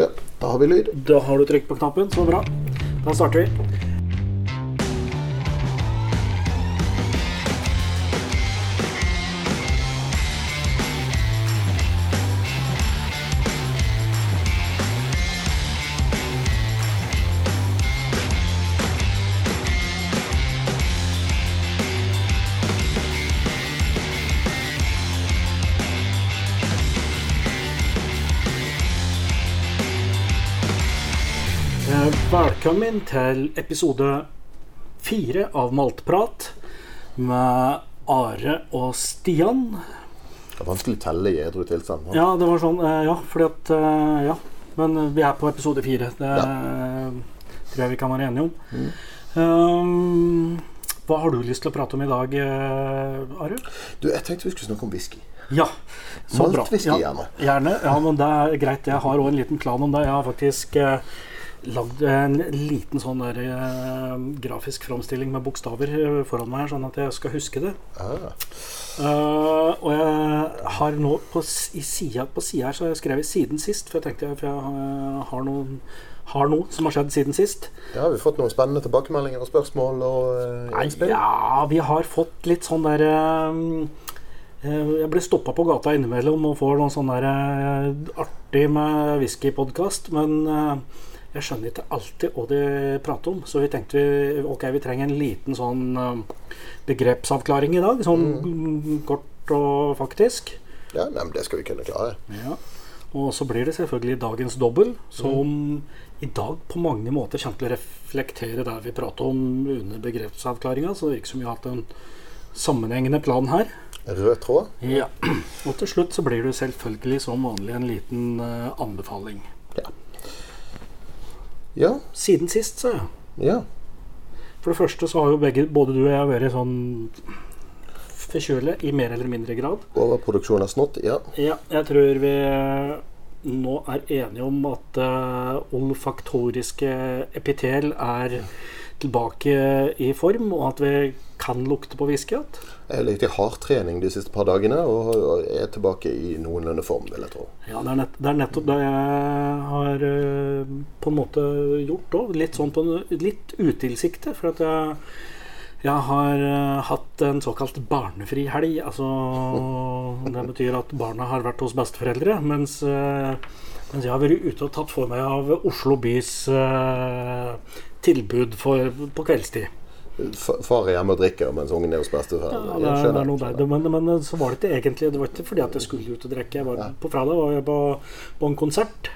Ja, da har vi lyd. Da har du trykk på knappen. Så bra. Da starter vi. Velkommen til episode fire av Maltprat med Are og Stian. Det er vanskelig å telle i edru tilstand. Ja, det var sånn, eh, ja, fordi at eh, Ja. Men vi er på episode fire. Det tror jeg vi kan være enige om. Um, hva har du lyst til å prate om i dag, eh, Are? Du, jeg tenkte vi skulle snakke om whisky. Ja, så bra. Maltwhisky, ja, gjerne. Gjerne. Ja, men det er greit. Jeg har òg en liten plan om det. Jeg har faktisk eh, lagd en liten sånn der uh, grafisk framstilling med bokstaver eh, foran meg, sånn at jeg skal huske det. Ah, Uh, og jeg har nå på, i sida, på sida her så har jeg skrevet 'siden sist', for jeg tenkte for jeg har noen har noe som har skjedd siden sist. ja, har vi fått noen spennende tilbakemeldinger og spørsmål og uh, innspill? ja, vi har fått litt sånn der Jeg blir stoppa på gata innimellom og får noen sånn der artig med whiskypodkast, men jeg skjønner ikke alltid hva de prater om. Så vi tenkte vi ok, vi trenger en liten sånn eh, begrepsavklaring i dag. Sånn mm, kort og faktisk. Ja, nei, men det skal vi kunne klare. Ja. Og så blir det selvfølgelig dagens dobbel, som i dag på mange måter kommer til å reflektere det vi prater om under begrepsavklaringa. Så det virker som vi har hatt en sammenhengende plan her. Rød tråd. Ja. Og til slutt så blir det selvfølgelig som vanlig en liten uh, anbefaling. Ja. Siden sist, sa jeg. ja. For det første så har jo begge, både du og jeg vært sånn forkjølet i mer eller mindre grad. Overproduksjon av snott. Ja. Ja, jeg tror vi nå er enige om at uh, olfaktoriske epitel er tilbake i form, og at vi kan lukte på whisky igjen. Jeg har lekt i hardtrening de siste par dagene og og er tilbake i noenlunde form, vil jeg tro. Ja, det er, nett, det er nettopp det jeg har eh, på en måte gjort òg. Litt sånn på en, litt utilsiktet. For at jeg, jeg har eh, hatt en såkalt barnefri helg. Altså, det betyr at barna har vært hos besteforeldre. Mens, eh, mens jeg har vært ute og tatt for meg av Oslo bys eh, tilbud for, på kveldstid. Far er hjemme og drikker mens ungen er hos bestefar. Ja, det, det noe der. Men, men så var det ikke egentlig Det var ikke fordi at jeg skulle ut og drikke. Jeg var, Ja. På fredag var jeg på, på en konsert.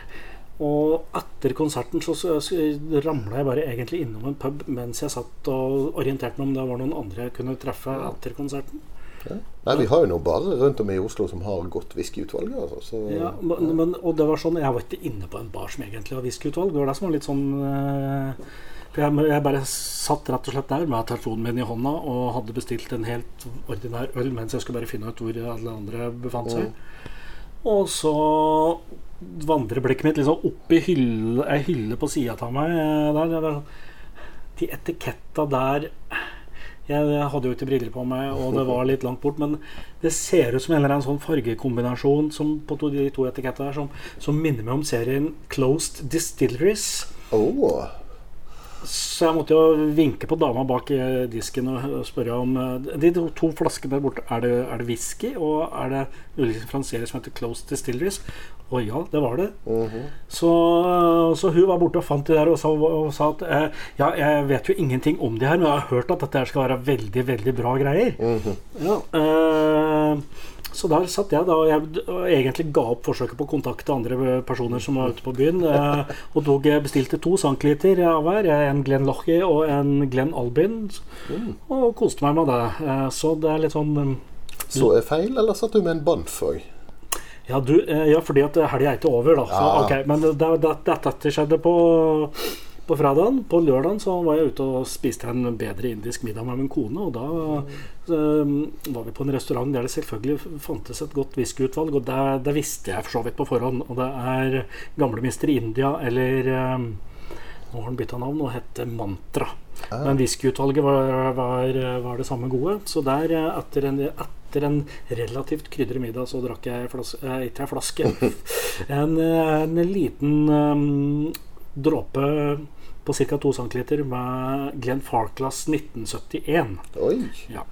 Og etter konserten så, så, så ramla jeg bare egentlig innom en pub mens jeg satt og orienterte meg om det var noen andre jeg kunne treffe etter konserten. Nei, vi har jo noen barer rundt om i Oslo som har godt whiskyutvalg. Altså, så Ja, men, men, og det var sånn Jeg var ikke inne på en bar som egentlig har whiskyutvalg. Det var det som var litt sånn eh, jeg, jeg bare satt rett og slett der med telefonen min i hånda og hadde bestilt en helt ordinær øl mens jeg skulle bare finne ut hvor alle andre befant seg. Og så vandrer blikket mitt liksom opp i hylle, ei hylle på sida av meg. eh, Der, der, der. De etiketta der Jeg hadde jo ikke briller på meg, og det var litt langt bort, men det ser ut som en eller annen sånn fargekombinasjon som, på de to etikettene her som, som minner meg om serien Closed Distilleries. Åh, Så jeg måtte jo vinke på dama bak disken og spørre om eh, De to, flaskene der borte, er det, er det whisky? Og er det muligens fra en serie som heter Closed Distilleries? Og ja, det var det. mhm. Så, så hun var borte og fant de der og sa, og sa at eh, ja, jeg vet jo ingenting om de her, men jeg har hørt at dette her skal være veldig, veldig bra greier. Mhm. Ja, eh, så der satt jeg da og jeg egentlig ga opp forsøket på å kontakte andre personer som var ute på byen. Eh, og tok, bestilte to centiliter av hver. En Glenn Loche og en Glenn Albin. Og koste meg med det. Eh, så det er litt sånn eh, Så er feil, eller satt du med en banff òg? Ja, eh, ja fordi at helga er ikke over, da. Så, Ja. ok, men det, det, det, dette skjedde på, på fredagen. På lørdagen så var jeg ute og spiste en bedre indisk middag med min kone. Og da eh, var vi på en restaurant der det selvfølgelig fantes et godt whiskyutvalg. Og det, det visste jeg for så vidt på forhånd. Og det er gamle Mister India eller eh, Nå har han bytta navn og heter Mantra. Men whiskyutvalget var, var, var det samme gode. Så der, eh, etter, en, etter en relativt krydret middag så drakk jeg flas eh, ikke ei flaske. en, en liten um, dråpe på ca. 2 cm med Glenn Farclas 1971. Oi. Ja.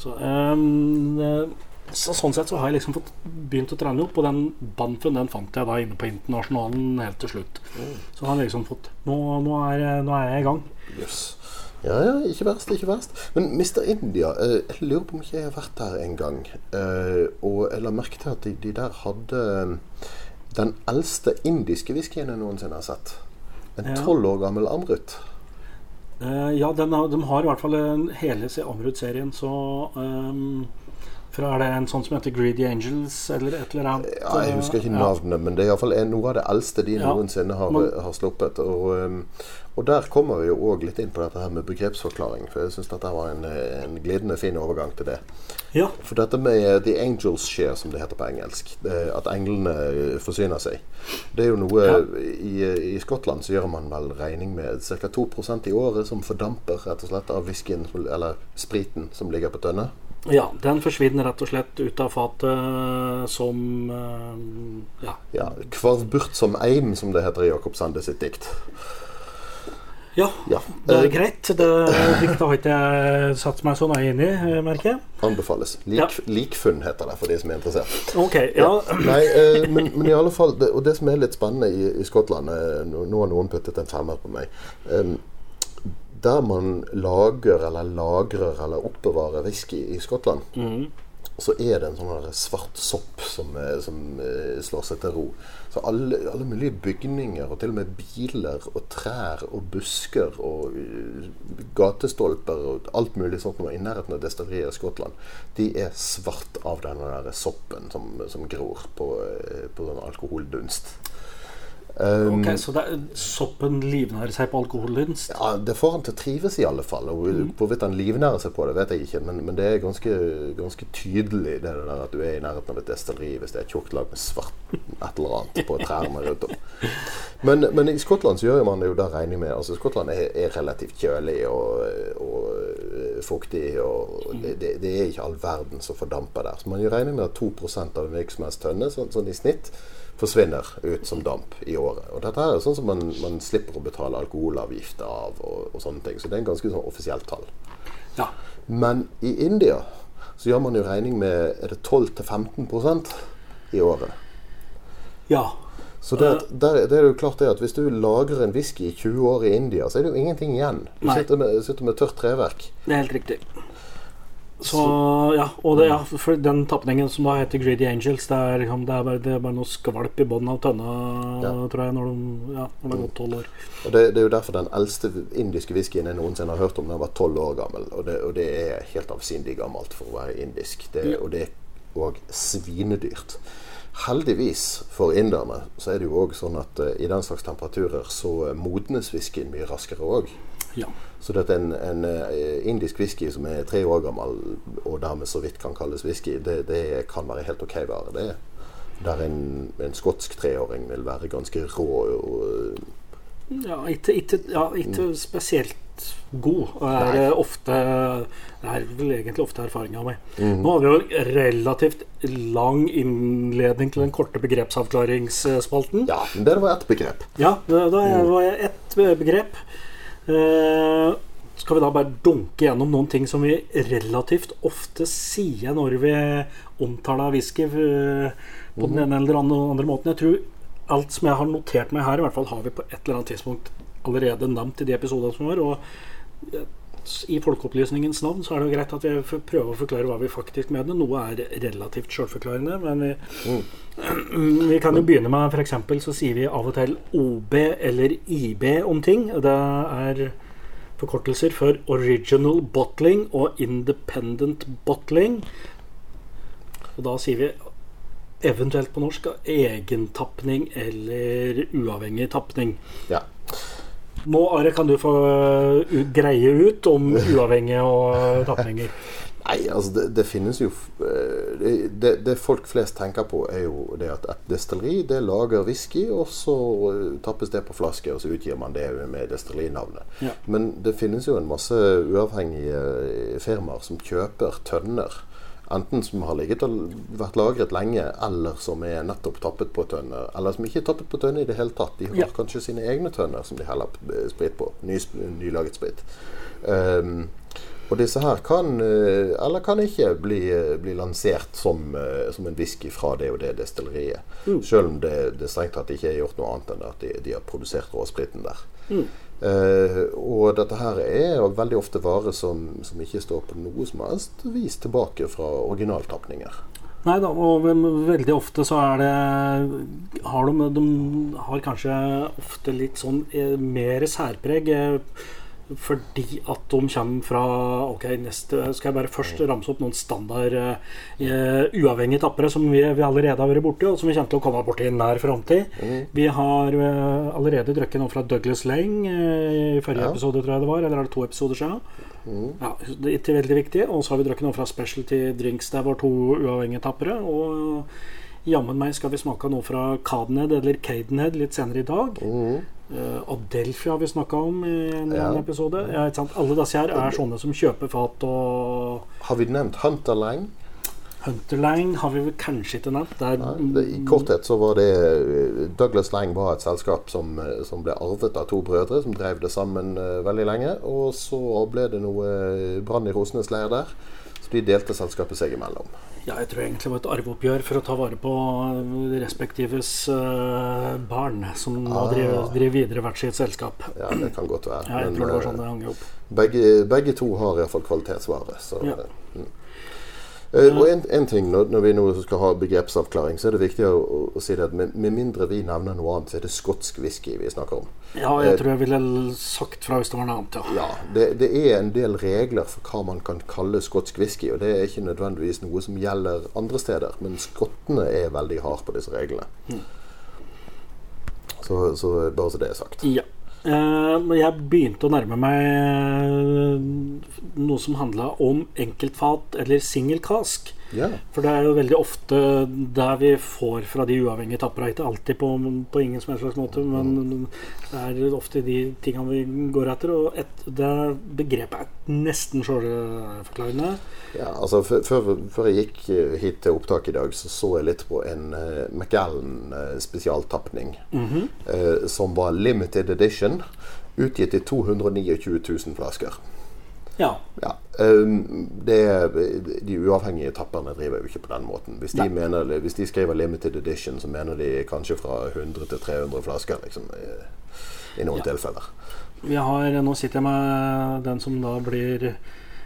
Så, um, eh, så sånn sett så har jeg liksom fått begynt å trene opp, og den Banfen den fant jeg da inne på Internasjonalen helt til slutt. Så har jeg liksom fått Nå, nå, er, nå er jeg i gang. Yes. Ja, ja, ikke verst, ikke verst. Men Mr. India, eh, jeg lurer på om ikke jeg har vært der en gang. Eh, og jeg la merke til at de, de der hadde eh, den eldste indiske whiskyen jeg noensinne har sett. En Ja. tolv år gammel Amrut. Uh, ja, den de har i hvert fall en, hele se- Amrud-serien, så um, fra Er det en sånn som heter Greedy Angels, eller et eller annet? Ja, jeg husker ikke Ja. navnet, men det er iallfall noe av det eldste de Ja. noensinne har, Man- har sluppet. Og, um, og der kommer vi jo òg litt inn på dette her med begrepsforklaring. For jeg syns dette var en, en glidende fin overgang til det. Ja, For dette med The Angels Share, som det heter på engelsk, at englene eh, forsyner seg, det er jo noe Ja. i, I Skottland så gjør man vel regning med ca. 2% i året som fordamper rett og slett av whiskyen, eller spriten, som ligger på tønne. ja, den forsvinner rett og slett ut av fatet som eh, Ja. Ja, Kvarv burt som eim, som det heter i Jakob Sande sitt dikt. Ja Ja, det er eh, greit. Det diktet har ikke jeg satt meg så nøye inn i, eh, merker jeg. Anbefales. Lik, Ja. Likfunn heter det for de som er interessert. Ok, ja. Nei, eh, men, men i alle fall det, Og det som er litt spennende i, i Skottland Nå har noen puttet en femmer på meg. der man lager eller lagrer eller oppbevarer whisky i Skottland, Mhm. Så er det en sånn svart sopp som, eh, som eh, slår seg til ro. Så alle, alle mulige bygninger, og til og med biler og trær og busker og eh, gatestolper og alt mulig sånt i nærheten av destilleriet i Skottland, de er svart av denne der soppen som, som gror på, på sånn alkoholdunst. Um, Ok, Så er, soppen livnærer seg på alkoholdunst? ja, Det får han til å trives, i alle fall. Og Hvorvidt han livnærer seg på det, vet jeg ikke. Men, men det er ganske, ganske tydelig det der at du er i nærheten av et destilleri hvis det er et tjukt lag med svart et eller annet på trærne rundt om. Men, men i Skottland så gjør man det jo da regning med altså Skottland er, er relativt kjølig og, og øh, fuktig. Og det, det, det er ikke all verden som fordamper der. Så man regning med at 2% av en virksomhetstønne, sånn, sånn i snitt, forsvinner ut som damp i året. Og dette er sånn som man, man slipper å betale alkoholavgifter av og, og sånne ting. Så det er en ganske sånn offisielt tall. Ja. Men i India så gjør man jo regning med er det 12-15% i året. ja. Så det, der, det er jo klart det at hvis du lagrer en whisky i 20 år i India, så er det jo ingenting igjen. Du sitter med, sitter med tørt treverk. Det er helt riktig. Så ja, og det, ja, for den tapningen som da heter Greedy Angels, det er, liksom, det er, bare, det er bare noe skvalp i bunnen av tønna, Ja. tror jeg, når, de, ja, når det har gått tolv år. Og det, det er jo derfor den eldste indiske whiskyen jeg noensinne har hørt om, den var 12 år gammel. Og det, og det er helt avsindig gammelt for å være indisk. Det, og det er òg svinedyrt. Heldigvis for inderne så er det jo òg sånn at uh, i den slags temperaturer så eh, modnes whiskyen mye raskere òg. Ja. Så dette er en, en eh, indisk whisky som er tre år gammel, og dermed så vidt kan kalles whisky, det, det kan være helt ok vare. Det der en, en skotsk treåring vil være ganske rå og Ja, ikke, ikke, ja, ikke spesielt god. Er Nei. eh, ofte Det er vel egentlig ofte erfaringa mi. Nå har vi jo relativt lang innledning til den korte begrepsavklaringsspalten. Ja, men det var ett begrep. Ja, da da var jeg ett begrep. Eh, skal vi da bare dunke gjennom noen ting som vi relativt ofte sier når vi omtaler whisky eh, på den ene eller andre, andre måten? Jeg tror alt som jeg har notert meg her, i hvert fall har vi på et eller annet tidspunkt allerede nevnt i de episodene som var. Og eh, i folkeopplysningens navn så er det jo greit at vi prøver å forklare hva vi faktisk mener. Noe er relativt sjølforklarende, men vi, vi kan jo begynne med f.eks. så sier vi av og til OB eller IB om ting. Det er forkortelser for Original Bottling og Independent Bottling. Og da sier vi eventuelt på norsk egentapning eller uavhengig tapning. Ja. Nå, Are, kan du få uh, greie ut om uavhengige og tapninger. Nei, altså det, det finnes jo eh, det, det, det folk flest tenker på, er jo det at et destilleri det lager whisky, og så eh, tappes det på flaske, og så utgir man det med destillerinavnet. Ja. Men det finnes jo en masse uavhengige firmaer som kjøper tønner Enten som har ligget og vært lagret lenge, eller som er nettopp tappet på tønner. Eller som ikke er tappet på tønner i det hele tatt. De har Ja. kanskje sine egne tønner som de heller sprit på. Ny, nylaget sprit. Um, og disse her kan, eh, eller kan ikke, bli, eh, bli lansert som, eh, som en whisky fra det og det destilleriet. Selv om det, det strengt tatt ikke er gjort noe annet enn at de, de har produsert råspriten der. Eh, og dette her er veldig ofte varer som, som ikke står på noe som helst vis tilbake fra originaltapninger. Nei da, og veldig ofte så er det har de, de har kanskje ofte litt sånn eh, mer særpreg. Fordi at de kommer fra Ok, neste skal jeg bare først ramse opp noen standard eh, uavhengige tappere som vi, vi allerede har vært borti, og som vi kommer til å komme borti i nær framtid. Vi har uh, allerede drukket noe fra Douglas Lang uh, i forrige Ja. episode, tror jeg det var. Eller er det to episoder siden? Ja, det er ikke veldig viktig. Og så har vi drukket noe fra Specialty Drinks. Det var to uavhengige tappere. Og jammen meg skal vi smake noe fra Cadenhead eller Cadenhead litt senere i dag. Mm. Uh, Adelfia har vi snakka om i en Ja. episode. Ja? Alle disse her er sånne som kjøper fat og Har vi nevnt Hunter Lang? Hunterlang har vi vel kanskje ikke nevnt. I korthet så var det eh, Douglas Lang var et selskap som, eh, som ble arvet av to brødre som drev det sammen eh, veldig lenge. Og så ble det noe eh, brann i rosenes leir der, så de delte selskapet seg imellom. Ja, jeg tror egentlig det var et arveoppgjør for å ta vare på de respektives uh, barn, som nå Ah. driver, driver videre hvert sitt selskap. Ja, det kan godt være. Ja, jeg Men, tror det var eh, sånn det hang opp. Begge, begge to har iallfall kvalitetsvare. Så, Ja. mm. Eh, og en, en ting når, når vi nå skal ha begrepsavklaring, så er det viktig å, å, å si det at med, med mindre vi nevner noe annet, så er det skotsk whisky vi snakker om. Ja, jeg tror jeg ville sagt fra hvis det var noe annet, ja. Ja, det, det er en del regler for hva man kan kalle skotsk whisky, og det er ikke nødvendigvis noe som gjelder andre steder, men skottene er veldig harde på disse reglene. Så, så bare så det er sagt. Ja. Eh, men jeg begynte å nærme meg eh, noe som handla om enkeltfat eller singelkask. Ja. For det er jo veldig ofte der vi får fra de uavhengige tappere. Ikke alltid på, på ingen som helst slags måte, men det er ofte de tingene vi går etter. Og et, det begrepet er nesten sjølforklarende. Ja, altså før, jeg gikk eh, hit til opptak i dag, så så jeg litt på en uh, McAllen-spesialtapning mm -hmm. uh, som var limited edition, utgitt i 229 000 flasker. Ja. Ja, um, det, De uavhengige tapperne driver jo ikke på den måten. Hvis de, mener, hvis de skriver limited edition, så mener de kanskje fra 100 til 300 flasker. Liksom, i, I noen Ja. tilfeller. Vi har, nå sitter jeg med den som da blir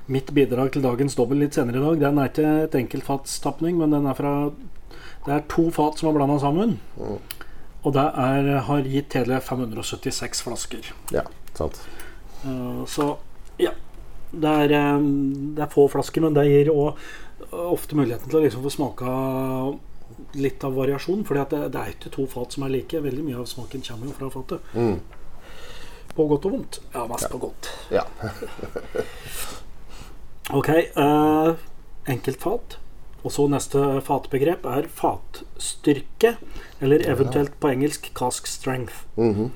mitt bidrag til dagens dobbel litt senere i dag. Den er ikke et enkeltfatstapning, men den er fra Det er to fat som er blanda sammen. Og det er, har gitt hele 576 flasker. Ja, sant? Eh, så ja. Det er, eh, det er få flasker, men det gir òg ofte muligheten til å liksom få smake litt av variasjon. For det, det er ikke to fat som er like. Veldig mye av smaken kommer jo fra fatet. Mm. På godt og vondt. Ja, mest på godt. Ja. Ok, Uh, enkeltfat. Og så neste fatbegrep er fatstyrke, eller eventuelt på engelsk cask strength. Mhm.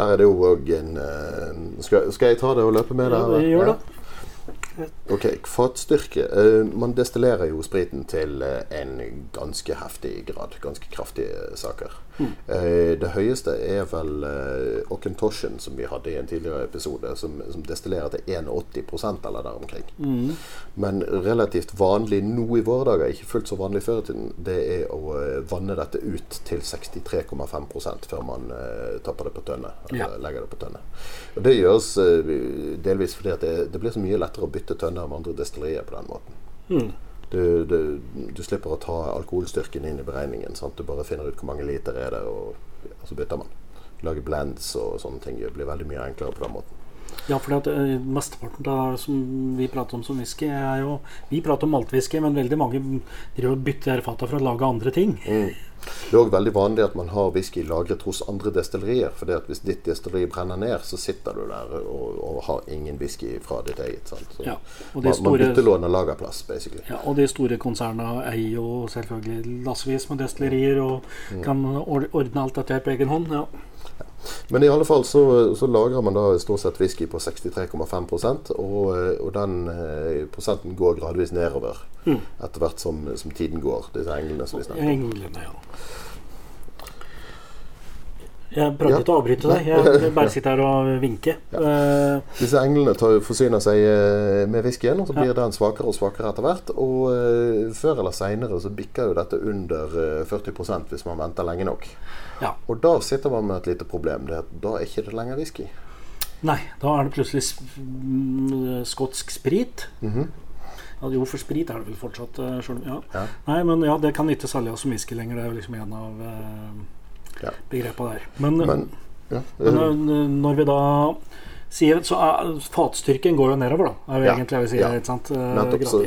Der er det jo òg en eh, skal, skal jeg ta det og løpe med det? Ja, gjør det. Ok, fatstyrke. Eh, man destillerer jo spriten til eh, en ganske heftig grad. Ganske kraftige saker. Eh, det høyeste er vel uh, Ockentoshen, som vi hadde i en tidligere episode, som, som destillerer til 81 eller der omkring. Men relativt vanlig nå i våre dager, ikke fullt så vanlig før i tiden, det er å eh, vanne dette ut til 63,5% før man eh, tapper det på tønne. Eller Ja. legger det på tønne. Og det gjøres eh, delvis fordi det, det blir så mye lettere å bytte tønner med andre destillerier på den måten. Mm. Du, du, du slipper å ta alkoholstyrken inn i beregningen. Sant? Du bare finner ut hvor mange liter er det, og ja, så bytter man. Lager blends og sånne ting det blir veldig mye enklere på den måten. Ja, for eh, mesteparten da, som vi prater om som whisky, er jo Vi prater om maltwhisky, men veldig mange driver og bytter fata for å lage andre ting. Mm. Det er òg veldig vanlig at man har whisky lagret hos andre destillerier. For hvis ditt destilleri brenner ned, så sitter du der og, og har ingen whisky fra ditt eget. Ja, og store, man, bytter lån og lagerplass, basically. Ja, og de store konsernene eier jo selvfølgelig lassevis med destillerier og Mm. kan ordne alt dette på egen hånd. Ja. Men i alle fall så, så lagrer man da stort sett whisky på 63,5 og, eh, og den eh, prosenten går gradvis nedover etter hvert som, som tiden går. Disse englene som vi snakker om. Englene, ja. Jeg prøvde Ja. ikke å avbryte deg. Jeg bare sitter her og vinker. Ja. Disse englene tar, forsyner seg eh, med whiskyen, og så Ja. blir den svakere og svakere etter hvert. Og eh, før eller seinere så bikker jo dette under eh, 40% hvis man venter lenge nok. ja. Og da sitter man med et lite problem. Det er at da er ikke det lenger whisky. Nei, da er det plutselig mm, skotsk sprit. ja, jo, for sprit er det vel fortsatt. eh, selv ja. Ja. Nei, men ja, det kan ikke selges som whisky lenger. Det er jo liksom en av uh, Ja. begrepene der. Men, Men ja, men eh, eh, når vi da sier Så er, fatstyrken går jo nedover, da. Er jo Ja, egentlig det vi sier. Ikke sant? Eh, Nettopp, så,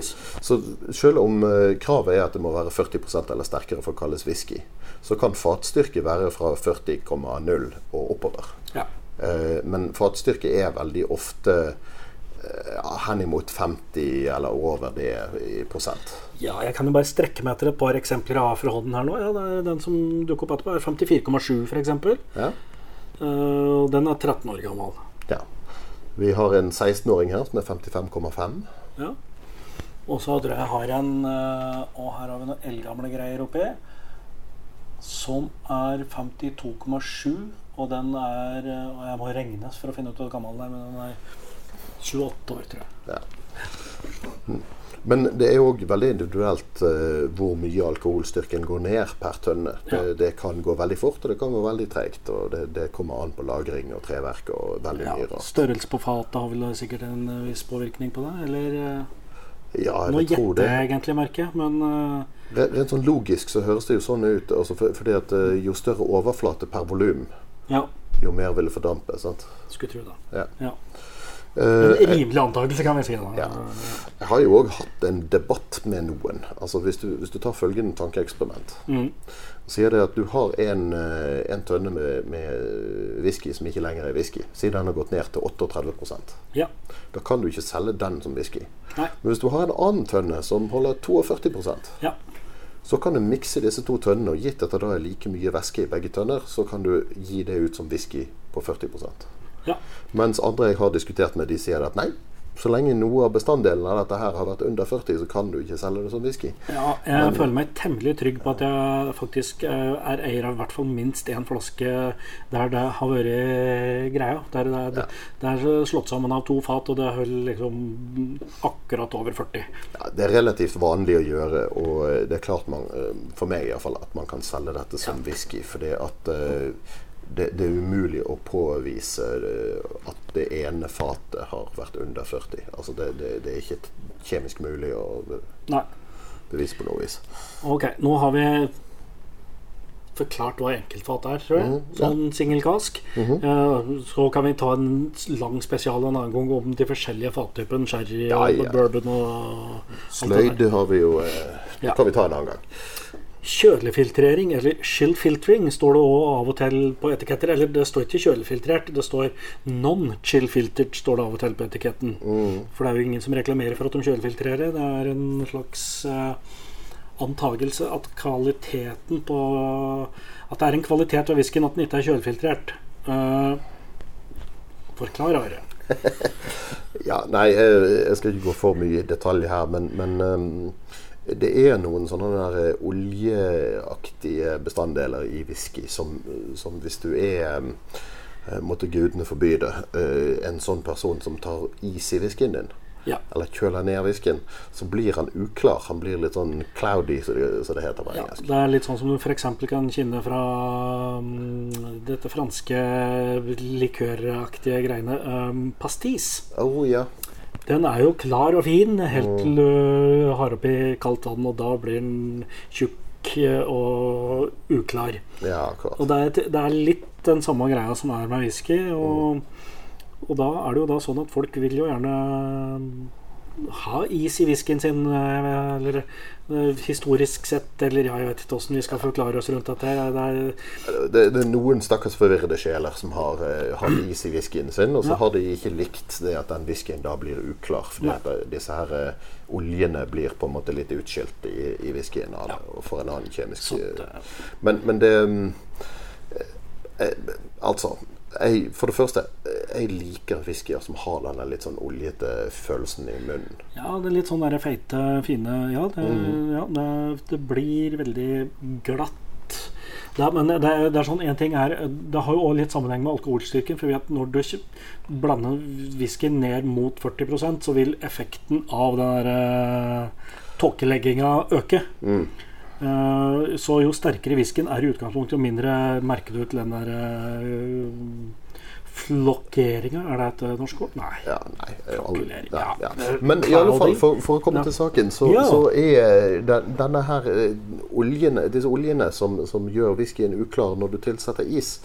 så selv om uh, kravet er at det må være 40% eller sterkere for å kalles whisky, så kan fatstyrke være fra 40,0 og oppover. Ja. Uh, men fatstyrke er veldig ofte eh, henimot 50 eller over det i prosent. ja, jeg kan jo bare strekke meg etter et par eksempler jeg har fra hånden her nå. Ja, det er Den som dukker opp etterpå, er 54,7 f.eks. Ja? Uh, den er 13 år gammel. ja. Vi har en 16-åring her som er 55,5. Ja. Og så tror jeg jeg har en eh, Og her har vi noen eldgamle greier oppi. Som er 52,7. Og den er eh, Og jeg må regnes for å finne ut hvor gammel den er, men den er 28 år, tror jeg. Ja. Men det er òg veldig individuelt uh, hvor mye alkoholstyrken går ned per tønne. Det, Ja. det kan gå veldig fort, og det kan gå veldig treigt. Og det, det kommer an på lagring og treverk og veldig Ja, mye rart. størrelse på fatet har vel sikkert en uh, viss påvirkning på det? Eller Uh, Ja, jeg tror gjetter jeg egentlig, merker jeg, men Rent sånn logisk så høres det jo sånn ut. Altså for, fordi at jo større overflate per volum, ja. jo mer vil det fordampe. sant? Skulle tro det. Ja. Ja. Eh, En rimelig antakelse, kan vi si. Ja. jeg har jo òg hatt en debatt med noen. Altså Hvis du, hvis du tar følgende tankeeksperiment. Mm. sier det at du har en, eh, en tønne med, med whisky som ikke lenger er whisky. Si den har gått ned til 38% Ja. Da kan du ikke selge den som whisky. Nei. Men hvis du har en annen tønne som holder 42% Ja. så kan du mikse disse to tønnene, og gitt at det da er like mye væske i begge tønner, så kan du gi det ut som whisky på 40 ja. Mens andre jeg har diskutert med, de sier at nei, så lenge noe av bestanddelen av dette her har vært under 40, så kan du ikke selge det som whisky. Ja, jeg føler meg temmelig trygg på at jeg faktisk eh, er eier av i hvert fall minst én flaske der det har vært greia. Der det, er, det er slått sammen av to fat, og det er liksom akkurat over 40. Ja, det er relativt vanlig å gjøre, og det er klart man, eh, for meg i hvert fall, at man kan selge dette som whisky. Fordi at eh, det, det er umulig å påvise eh, at det ene fatet har vært under 40. Altså det, det, det er ikke kjemisk mulig å bevise på noe vis. Ok, nå har vi forklart hva enkeltfat er, tror jeg. Mm, ja. Sånn singelkask. Eh, så kan vi ta en lang spesial en annen gang om de forskjellige fattypene. Sherry Ja, og bourbon og. Sløyd har vi jo eh, Det Ja. kan vi ta en annen gang. Kjølefiltrering, eller chill filtering, står det òg av og til på etiketter. Eller det står ikke kjølefiltrert, det står non-chill filtered, står det av og til på etiketten. For det er jo ingen som reklamerer for at de kjølefiltrerer. Det er en slags eh, antagelse at kvaliteten på At det er en kvalitet ved whiskyen at den ikke er kjølefiltrert. Eh, Forklar, Are. Ja, nei, jeg, skal ikke gå for mye i detalj her, men, men ehm, det er noen sånne eh, oljeaktige bestanddeler i whisky som, som hvis du er eh, Måtte gudene forby det. eh, En sånn person som tar is i whiskyen din, Ja. eller kjøler ned whiskyen, så blir han uklar. Han blir litt sånn cloudy, som det, som det heter på Ja, engelsk. det er litt sånn som du f.eks. kan kjenne fra um, dette franske likøraktige greiene. Um, pastis. Oh, ja. Den er jo klar og fin helt til du har oppi kaldt vann, og da blir den tjukk og uklar. ja, akkurat. Og det er, det er litt den samme greia som er med whisky. Og, og da er det jo da sånn at folk vil jo gjerne ha is i whiskyen sin, eh, eller eh, historisk sett, eller ja, jeg vet ikke åssen vi skal forklare oss rundt dette. Det er, det, det er noen stakkars forvirrede sjeler som har har is i whiskyen sin, og så Ja. har de ikke likt det at den whiskyen da blir uklar. Fordi ja. at eh, disse her eh, oljene blir på en måte litt utskilt i, i whiskyen av det, og får en annen kjemisk så eh, det, Men, men det eh, eh, Altså, jeg, for det første, jeg liker whiskyer som har denne litt sånn oljete følelsen i munnen. Ja, det er litt sånn der feite, fine Ja, det, ja, det, det blir veldig glatt. Det, men det, det er sånn en ting er Det har jo også litt sammenheng med alkoholstyrken. For vi vet når du ikke blander whisky ned mot 40% så vil effekten av den der uh, tåkelegginga øke. Eh, så jo sterkere whiskyen er i utgangspunktet, jo mindre merker du til den der uh, flokkeringa. Er det et eh, norsk ord? Nei. Ja, nei, aldri, ja, ja. Men i alle fall, for, for å komme til saken, så, så er den, denne her eh, oljene, disse oljene som, som gjør whiskyen uklar når du tilsetter is,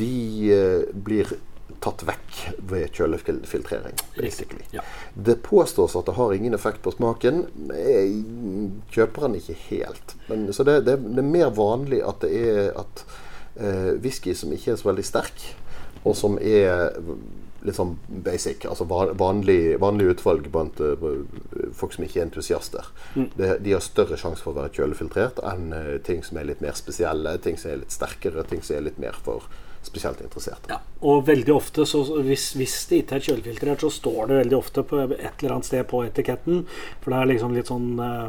de eh, blir tatt vekk ved kjølefiltrering. basically. Ja. Det påstås at det har ingen effekt på smaken. Jeg kjøper den ikke helt. Men, så det, det, det er mer vanlig at det er at eh, whisky som ikke er så veldig sterk, og som er litt sånn basic, altså vanlig, vanlig utvalg blant uh, folk som ikke er entusiaster, det, de har større sjanse for å være kjølefiltrert enn uh, ting som er litt mer spesielle, ting som er litt sterkere, ting som er litt mer for spesielt interesserte. Ja, og veldig ofte, så hvis, hvis det ikke er kjølefiltrert, så står det veldig ofte på et eller annet sted på etiketten. For det er liksom litt sånn eh,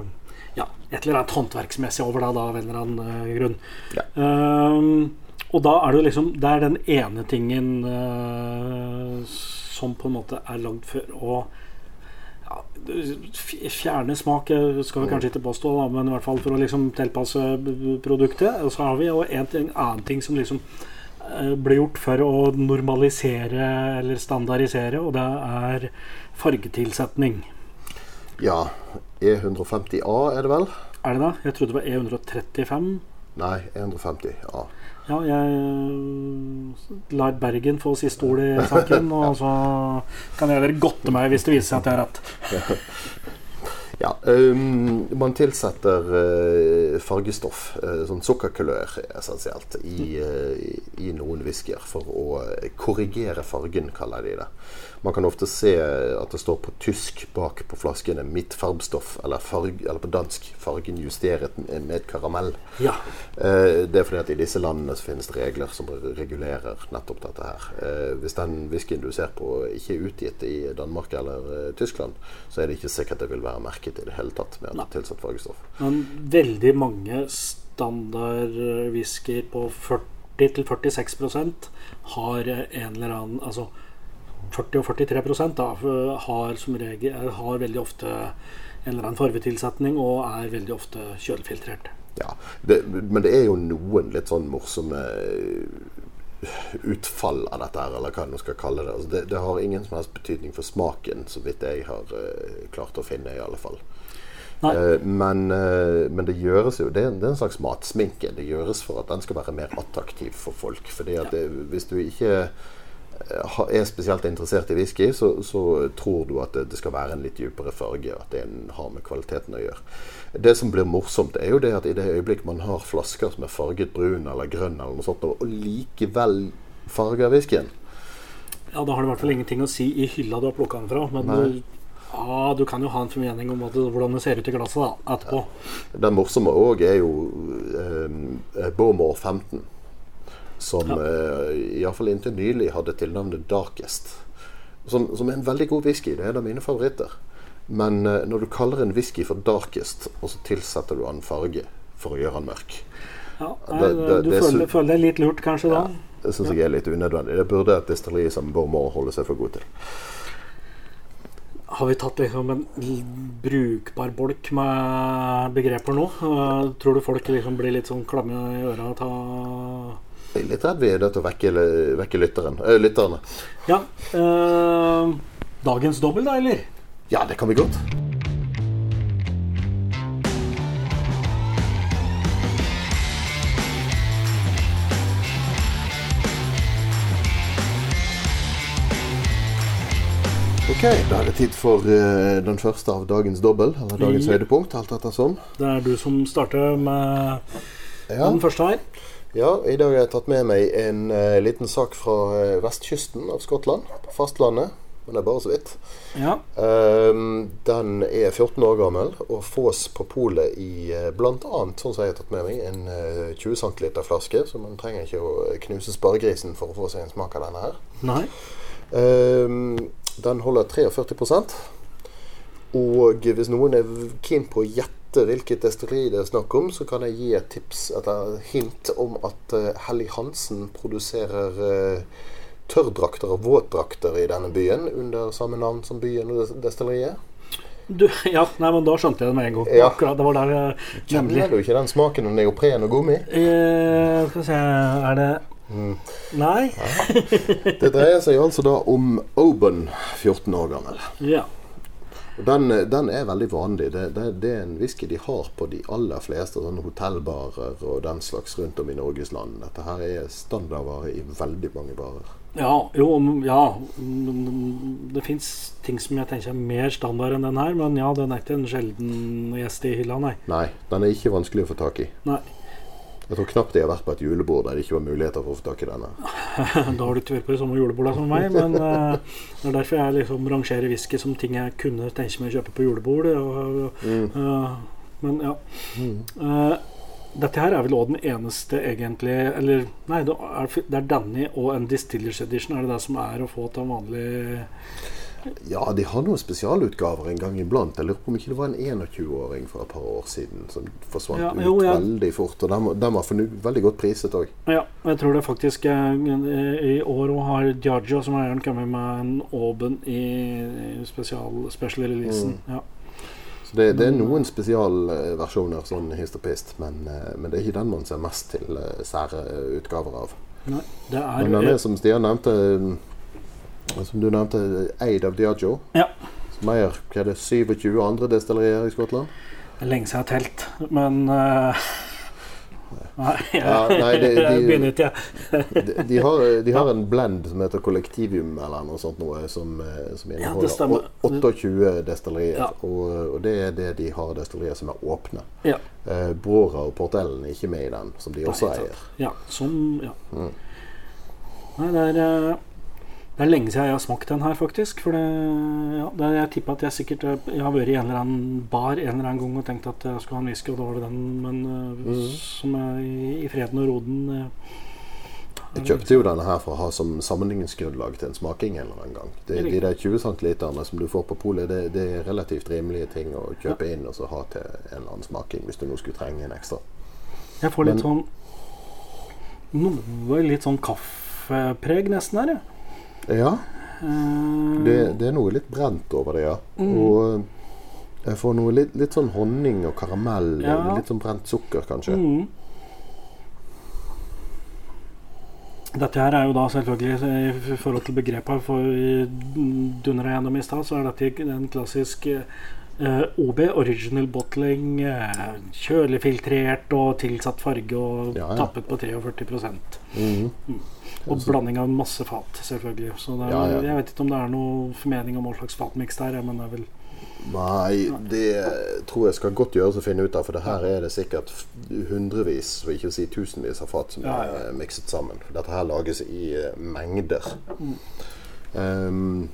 Ja, et eller annet håndverksmessig over det, da, av en eller annen eh, grunn. Ja. Um, og da er det liksom Det er den ene tingen uh, som på en måte er lagd for å ja, fjerne smak, skal vi kanskje ikke påstå, da, men i hvert fall for å liksom tilpasse produktet. Og så har vi jo en ting, annen ting som liksom eh, blir gjort for å normalisere eller standardisere, og det er fargetilsetning. Ja, E150A er det vel? Er det det? Jeg trodde det var E E135. Nei, E150A. Ja, jeg øh, lar Bergen få siste ord i saken, og så kan jeg dere godte meg hvis det viser seg at jeg har rett. Ja, um, man tilsetter uh, fargestoff, uh, sånn sukkerkulør essensielt, i, uh, i, noen whiskyer for å korrigere fargen, kaller de det. Man kan ofte se at det står på tysk bak på flaskene 'midtfarbstoff', eller, farg, eller på dansk 'fargen justeret med karamell'. Ja. Det er fordi at i disse landene så finnes det regler som regulerer nettopp dette her. Hvis den whiskyen du ser på ikke er utgitt i Danmark eller Tyskland, så er det ikke sikkert det vil være merket i det hele tatt med at det tilsatt fargestoff. Men veldig mange standardwhiskyer på 40-46% har en eller annen Altså 40 og 43 da, har som regel har veldig ofte en eller annen farvetilsetning og er veldig ofte kjølefiltrert. Ja, det, Men det er jo noen litt sånn morsomme utfall av dette her, eller hva jeg skal kalle det. Altså det. Det har ingen som helst betydning for smaken, så vidt jeg har uh, klart å finne, i alle fall. Eh, men, uh, men det gjøres jo det er, en, det er en slags matsminke. Det gjøres for at den skal være mer attraktiv for folk. Fordi at det, Hvis du ikke er spesielt interessert i whisky, så, så tror du at det, det skal være en litt dypere farge. At det har med kvaliteten å gjøre. Det som blir morsomt, er jo det at i det øyeblikk man har flasker som er farget brun eller grønn, eller noe sånt, og likevel farger whiskyen Ja, Da har det i hvert fall ingenting å si i hylla du har plukka den fra. Men Nei. ja, du kan jo ha en formening om hvordan det ser ut i glasset da, etterpå. Den morsomme òg er jo eh, Bowmore 15. Som Ja. uh, iallfall inntil nylig hadde tilnavnet Darkest. Som, som er en veldig god whisky. Det er en av mine favoritter. Men uh, når du kaller en whisky for Darkest, og så tilsetter du den farge for å gjøre den mørk, Ja, nei, det- du det er føler, føler deg litt lurt kanskje da? Ja, det syns jeg er litt unødvendig. Det burde et distilleri som Bormore holde seg for god til. Har vi tatt liksom en brukbar bolk med begreper nå? Eh, tror du folk liksom blir litt sånn klamme i øra av litt redd vi er nødt til å vekke, vekke lytteren, øh, lytterne. Ja. Øh, dagens dobbel, da, eller? Ja, det kan vi godt. Ok, da er det tid for uh, den første av dagens dobbel, eller dagens høydepunkt, alt ettersom. Det er du som starter med Ja. den første her. Ja, i dag har jeg tatt med meg en uh, liten sak fra uh, vestkysten av Skottland, på fastlandet. men det er bare så vidt. Ja. Ehm, den er 14 år gammel og fås på polet i uh, bl.a. sånn som jeg har tatt med meg, en eh, 20 cm flaske. Så man trenger ikke å knuse sparegrisen for å få seg en smak av denne her. Nei. Ehm, den holder 43 Og hvis noen er keen på å gjette hvilket destilleri det er snakk om, så kan jeg gi et tips, eller hint om at eh, Hellig Hansen produserer eh, tørrdrakter og våtdrakter i denne byen under samme navn som byen og destilleriet. Du, ja, nei, men da skjønte jeg det med en gang. Ja. Akkurat, det var der jeg nemlig Kjenner du ikke den smaken av neopren og gummi? eh, Skal vi se Er det Mm. Nei? Det dreier seg altså da om Oban, 14 år gammel. Ja. Og Den, den er veldig vanlig. Det, det, det er en whisky de har på de aller fleste sånne hotellbarer og den slags rundt om i Norges land. Dette her er standardvare i veldig mange barer. Ja, jo, ja. Det fins ting som jeg tenker er mer standard enn den her, men ja, den er ikke en sjelden gjest i hylla, nei. Nei, den er ikke vanskelig å få tak i. nei. Jeg tror knapt jeg har vært på et julebord der det ikke var muligheter for å få tak i denne. Da har du ikke vært på de samme julebordet som meg, men uh, det er derfor jeg liksom rangerer whisky som ting jeg kunne tenke meg å kjøpe på julebord. Og, Mm. uh, men ja. Uh, dette her er vel òg den eneste egentlig Eller nei, det er, det er Danny og en Distillers Edition. Er det det som er å få til en vanlig Ja, de har noen spesialutgaver en gang iblant. Jeg lurer på om ikke det var en 21-åring for et par år siden som forsvant Ja, ut ja. veldig fort. Og den, den var veldig godt priset òg. Ja, jeg tror det faktisk eh, I år òg har Diagio, som er eieren, kommet med en Auben i spesial, special releasen. Ja. Så det, det er noen spesialversjoner sånn hist og pist, men, eh, men det er ikke den man ser mest til eh, sære utgaver av. Nei, det er, Men den er, som Stian nevnte, eh, som du nevnte, eid av Diageo. Ja. Som eier hva er det, 27 andre destillerier i Skottland. Det er lenge siden jeg har telt, men uh, Nei, jeg, Ja, nei, de- begynner ikke, jeg. De, de, har, de har en blend som heter Kollektivium eller noe sånt noe, som, eh, som inneholder ja, 28 destillerier. Ja. Og, og det er det de har destillerier som er åpne. Ja. Eh, Brora og Portellen er ikke med i den, som de også Nei, eier. Ja, som Ja. Mm. Nei, det er eh, det er lenge siden jeg har smakt den her, faktisk. For det, ja, det, jeg tipper at jeg sikkert Jeg har vært i en eller annen bar en eller annen gang og tenkt at jeg skulle ha en whisky, og da var det den. Men Mhm. som er i, i freden og roden eh, Jeg kjøpte jo denne her for å ha som sammenligningsgrunnlag til en smaking en eller annen gang. Det, de der 20 cm som du får på polet, det, det er relativt rimelige ting å kjøpe inn og så ha til en eller annen smaking hvis du nå skulle trenge en ekstra. Jeg får litt Men- sånn Noe litt sånn kaffepreg, nesten, her. jeg. Ja, Eh, det, det er noe litt brent over det, ja. Mm. Og jeg får noe litt, litt sånn honning og karamell. Ja. Litt sånn brent sukker, kanskje. Mm. Dette her er jo da selvfølgelig i forhold til begrepet for dundra gjennom i stad, så er dette en klassisk eh, OB, original bottling, eh, kjølefiltrert og tilsatt farge og Ja, ja. tappet på 43 Mhm. Og blanding av masse fat, selvfølgelig. Så det er, Ja, ja. jeg vet ikke om det er noe formening om hva slags fatmiks det er, men det er vel Nei, det tror jeg skal godt gjøres å finne ut av, for det her er det sikkert hundrevis, for ikke å si tusenvis av fat som er mikset sammen. For dette her lages i eh, mengder. Um,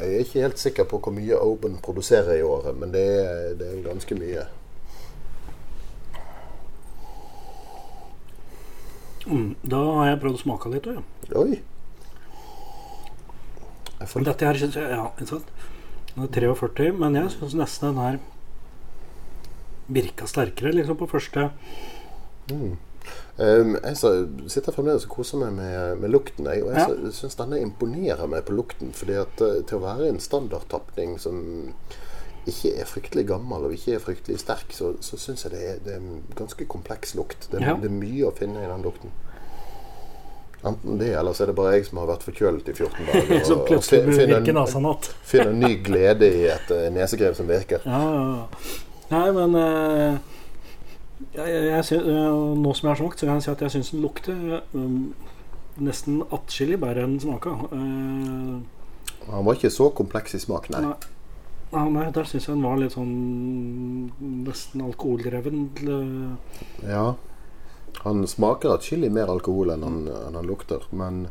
jeg er ikke helt sikker på hvor mye Open produserer i året, men det er, det er ganske mye. mm, Da har jeg prøvd å smake litt òg, ja. Oi! Får Dette her syns jeg Ja, ikke sant? Den er 43, men jeg syns nesten den her virka sterkere, liksom, på første Mm. Um, jeg så, sitter fremdeles og koser meg med, med lukten. Jeg, og jeg Ja. syns denne imponerer meg på lukten. fordi at eh, til å være en standardtapning som ikke er fryktelig gammel og ikke er fryktelig sterk, så, så syns jeg det er, det er en ganske kompleks lukt. Det, Ja. det er mye å finne i den lukten. Enten det, eller så er det bare jeg som har vært forkjølet i 14 dager. som og- plutselig fin- finner virker en- natt. Finner ny glede i et uh, nesegrev som virker. Ja, ja, ja. Nei, men uh, jeg, jeg, jeg sy- eh, Nå som jeg har smakt, så kan jeg si at jeg syns den lukter um, nesten atskillig bedre enn den smaka. Uh, Han var ikke så kompleks i smak, nei. Nei. Nei, der syns jeg den var litt sånn nesten alkoholdreven. Ja. Han smaker atskillig mer alkohol enn han, enn han lukter, men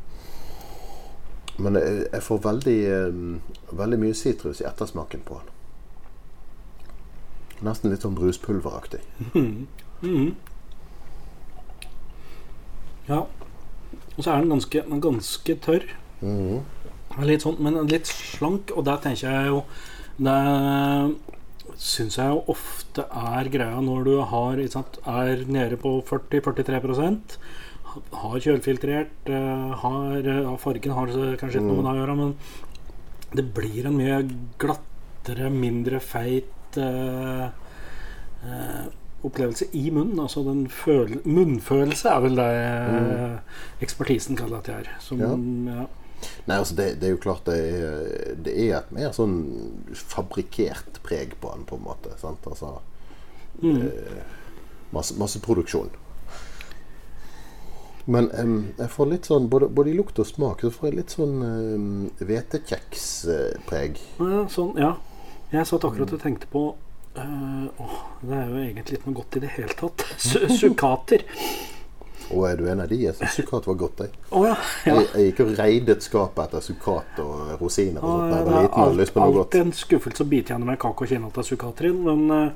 Men jeg, får veldig, eh, veldig mye sitrus i ettersmaken på den. Nesten litt sånn bruspulveraktig. Mhm. Ja. Og så er den ganske, den ganske tørr. Mhm. Litt sånn, men litt slank, og der tenker jeg jo Det syns jeg jo ofte er greia når du har, sant, er nede på 40-43% har kjølfiltrert, eh, har, fargen har kanskje ikke noe med det å gjøre, men det blir en mye glattere, mindre feit eh, eh, opplevelse i munnen. Altså den føl munnfølelse er vel det mm. ekspertisen kaller at jeg er. Som, ja. Nei, altså det, det er jo klart det er, det er et mer sånn fabrikkert preg på den, på en måte. Sant? Altså eh, masse, masse produksjon. Men um, jeg får litt sånn, både, både i lukt og smak, så får jeg litt sånn um, hvetekjekspreg. Ja, sånn, ja. Jeg satt akkurat og tenkte på uh, åh, Det er jo egentlig ikke noe godt i det hele tatt. Sukater Sukkater. Og er du en av de? Jeg syns sukkat var godt. Jeg. Oh, ja. ja. Jeg, jeg gikk og reidet skapet etter sukkat og rosiner. og sånt da jeg var liten Alt, lyst på noe godt. alltid en skuffelse å bite gjennom en kake og kjenne at det er den. Men, eh,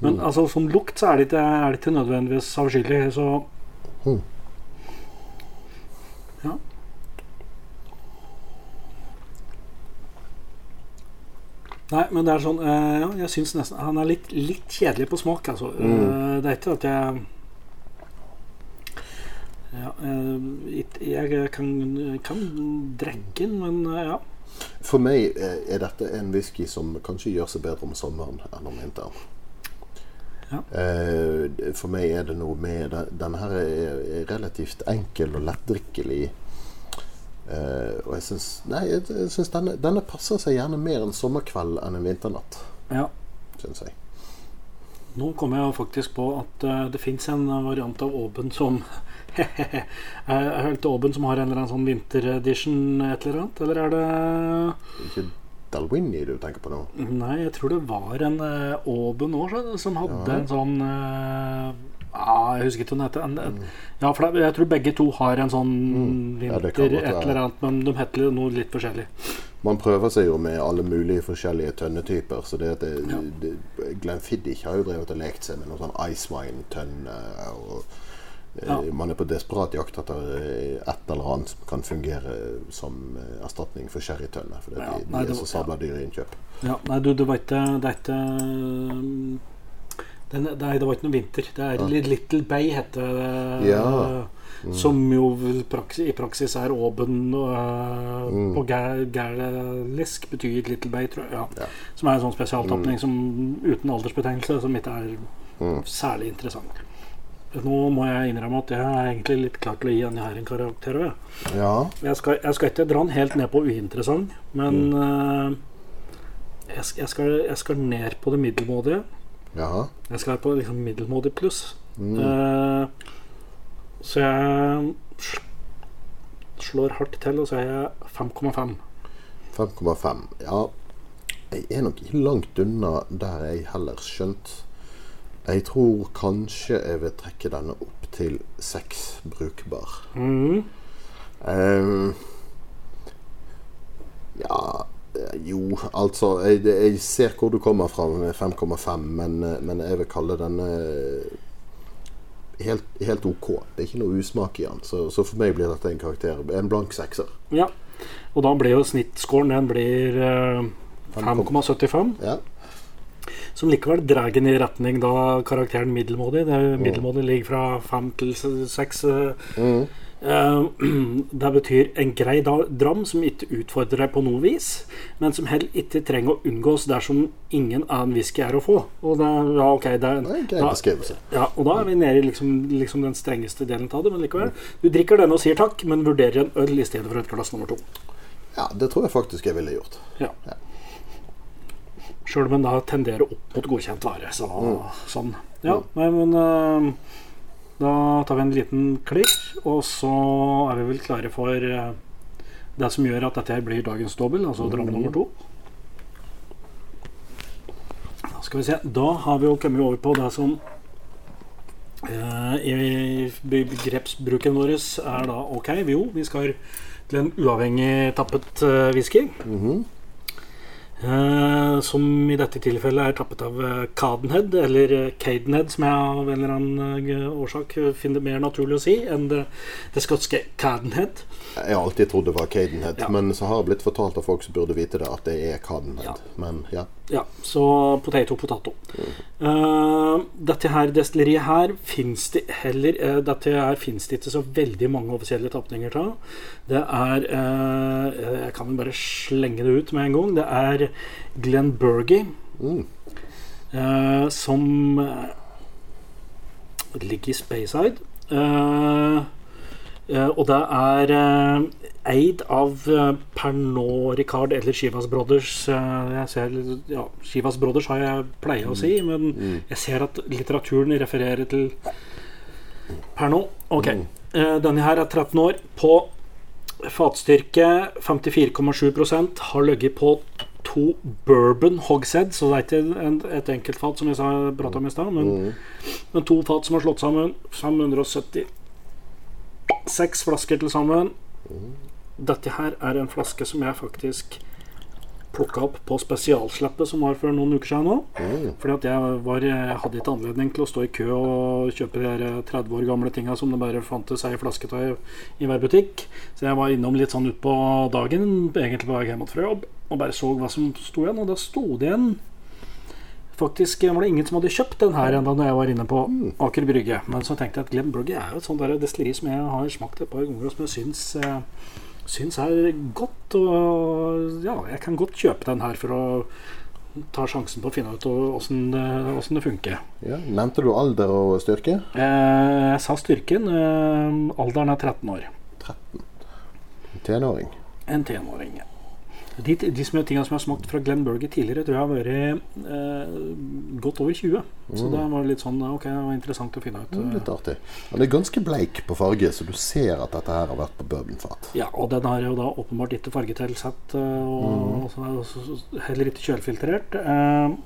men Mm. altså, som lukt så er det ikke, er det ikke nødvendigvis avskyelig. Så Mm. ja. Nei, men det er sånn eh, Ja, jeg syns nesten Han er litt, litt kjedelig på smak, altså. Mm. Eh, det er ikke at jeg ja, eh, jeg kan, kan drikke den, men eh, ja. For meg eh, er dette en whisky som kanskje gjør seg bedre om sommeren enn om vinteren. Ja. Eh, For meg er det noe med Denne her er relativt enkel og lettdrikkelig. Eh, og jeg syns Nei, jeg, syns synes denne, denne passer seg gjerne mer en sommerkveld enn en vinternatt. ja. Syns jeg. Nå kom jeg faktisk på at eh, det fins en variant av Åben som Jeg har hørt Åben som har en eller annen sånn vinteredition et eller annet, eller er det Ikke Dalwini du tenker på nå? Nei, jeg tror det var en uh, Åben òg som hadde Ja. en sånn eh, ah, Jeg husker ikke hva den heter. En, mm. ja, for det, jeg tror begge to har en sånn Mm. Vinter ja, et eller annet, men de heter noe litt forskjellig. Man prøver seg jo med alle mulige forskjellige tønnetyper. Så det at det, Ja. det, Glenfiddich har jo drevet og lekt seg med noen sånn Icewine-tønne. og eh, Ja. Man er på desperat jakt etter eh, et eller annet som kan fungere som eh, erstatning for sherrytønner. For Ja, de, de nei, er så sabla dyre innkjøp. Ja, nei, du, det var ikke Det er ikke det, nei, det var ikke noe vinter. Det er Ja. Little Bay heter det. Ja. Mm. Som jo i praksis er åben uh, Mm. på gærlisk, betyr Little Bay, tror jeg. Ja. Ja. Som er en sånn spesialtapning som uten aldersbetegnelse, som ikke er Mm. særlig interessant. Nå må jeg innrømme at jeg er egentlig litt klar til å gi denne her en karakter. Ja. Jeg skal, jeg skal ikke dra den helt ned på uinteressant, men Mm. uh, jeg, jeg, skal, jeg skal ned på det middelmådige. Ja. Jeg skal på liksom middelmådig pluss. Mm. Uh, så jeg slår hardt til, og så er jeg 5,5. 5,5. Ja, jeg er nok langt unna der jeg heller skjønt. Jeg tror kanskje jeg vil trekke denne opp til 6 brukbar. Mm. Um, ja eh, Jo, altså jeg, jeg ser hvor du kommer fra med 5,5, men, eh, men jeg vil kalle denne helt, helt OK. Det er ikke noe usmak i den. Så, så for meg blir dette en karakter. En blank sekser. Ja. Og da blir jo snittscoren den blir eh, 5,75. Ja. Som likevel drar den i retning da karakteren middelmådig. Det middelmådig ligger fra fem til seks. Mm. det betyr en grei dram som ikke utfordrer deg på noe vis, men som heller ikke trenger å unngås dersom ingen annen whisky er å få. Og det, er- ja, ok, det, Det er en grei beskrivelse. ja, og da er vi nede i liksom, liksom den strengeste delen av det, men likevel. Du drikker denne og sier takk, men vurderer en øl i stedet for et glass nummer to. Ja, det tror jeg faktisk jeg ville gjort. Ja. Ja. Sjøl om en da tenderer opp mot godkjent vare. Så, Mm. Sånn. Ja, nei, men uh, da tar vi en liten klikk, og så er vi vel klare for uh, det som gjør at dette blir dagens dobbel, altså dram nummer to. Da skal vi se. Da har vi jo kommet over på det som uh, I begrepsbruken vår er da ok, jo, vi skal til en uavhengig tappet uh, whisky. Mm Eh, som i dette tilfellet er tappet av eh, Cadenhead, eller eh, Cadenhead, som jeg av en eller annen eh, årsak finner det mer naturlig å si enn det, det skotske Cadenhead. Jeg har alltid trodd det var Cadenhead, Ja. men så har jeg blitt fortalt av folk som burde vite det, at det er Cadenhead. Men ja. Ja, så potato, potato. Eh, dette her destilleriet her fins det heller uh, Dette her fins det ikke så veldig mange offisielle tapninger av. Det er uh, Jeg kan jo bare slenge det ut med en gang. Det er Glenn Bergie Mm. som ligger i Speyside. Eh, og det er eh, eid av eh, Pernod Ricard eller Shivas Brothers. eh, jeg ser, ja, Shivas Brothers har jeg pleia å si, men Mm. jeg ser at litteraturen refererer til Pernod. Ok. Mm. Eh, denne her er 13 år. På fatstyrke 54,7% har ligget på to bourbon hogshead, så det er ikke en, et enkeltfat, som jeg sa prata om i stad, men, Mm. men to fat som har slått sammen. 576 flasker til sammen. Dette her er en flaske som jeg faktisk plukka opp på spesialslippet som var for noen uker siden nå. Mm. Fordi at jeg, var, hadde ikke anledning til å stå i kø og kjøpe de her 30 år gamle tinga som det bare fantes ei flaske av i, i hver butikk. Så jeg var innom litt sånn utpå dagen, egentlig på vei hjem fra jobb, og bare så hva som sto igjen. Og da sto det igjen Faktisk var det ingen som hadde kjøpt den her ennå når jeg var inne på Aker Brygge. Men så tenkte jeg at Glenn Brugge er jo et sånt der destilleri som jeg har smakt et par ganger, og som jeg syns, eh, syns er godt. Og ja, jeg kan godt kjøpe den her for å ta sjansen på å finne ut åssen det, funker. Ja. Nevnte du alder og styrke? Eh, jeg sa styrken. Eh, alderen er 13 år. 13. En tenåring. En tenåring. De, de som, tingene som jeg har smakt fra Glenn Burger tidligere, tror jeg har vært eh, godt over 20. Så det var litt sånn Ok, det var interessant å finne ut. Mm, eh, litt artig. Den er ganske bleik på farge, så du ser at dette her har vært på bourbonfat. Ja, og den har jo da åpenbart ikke fargetilsett, og, og, og så er det også heller ikke kjølfiltrert. Eh,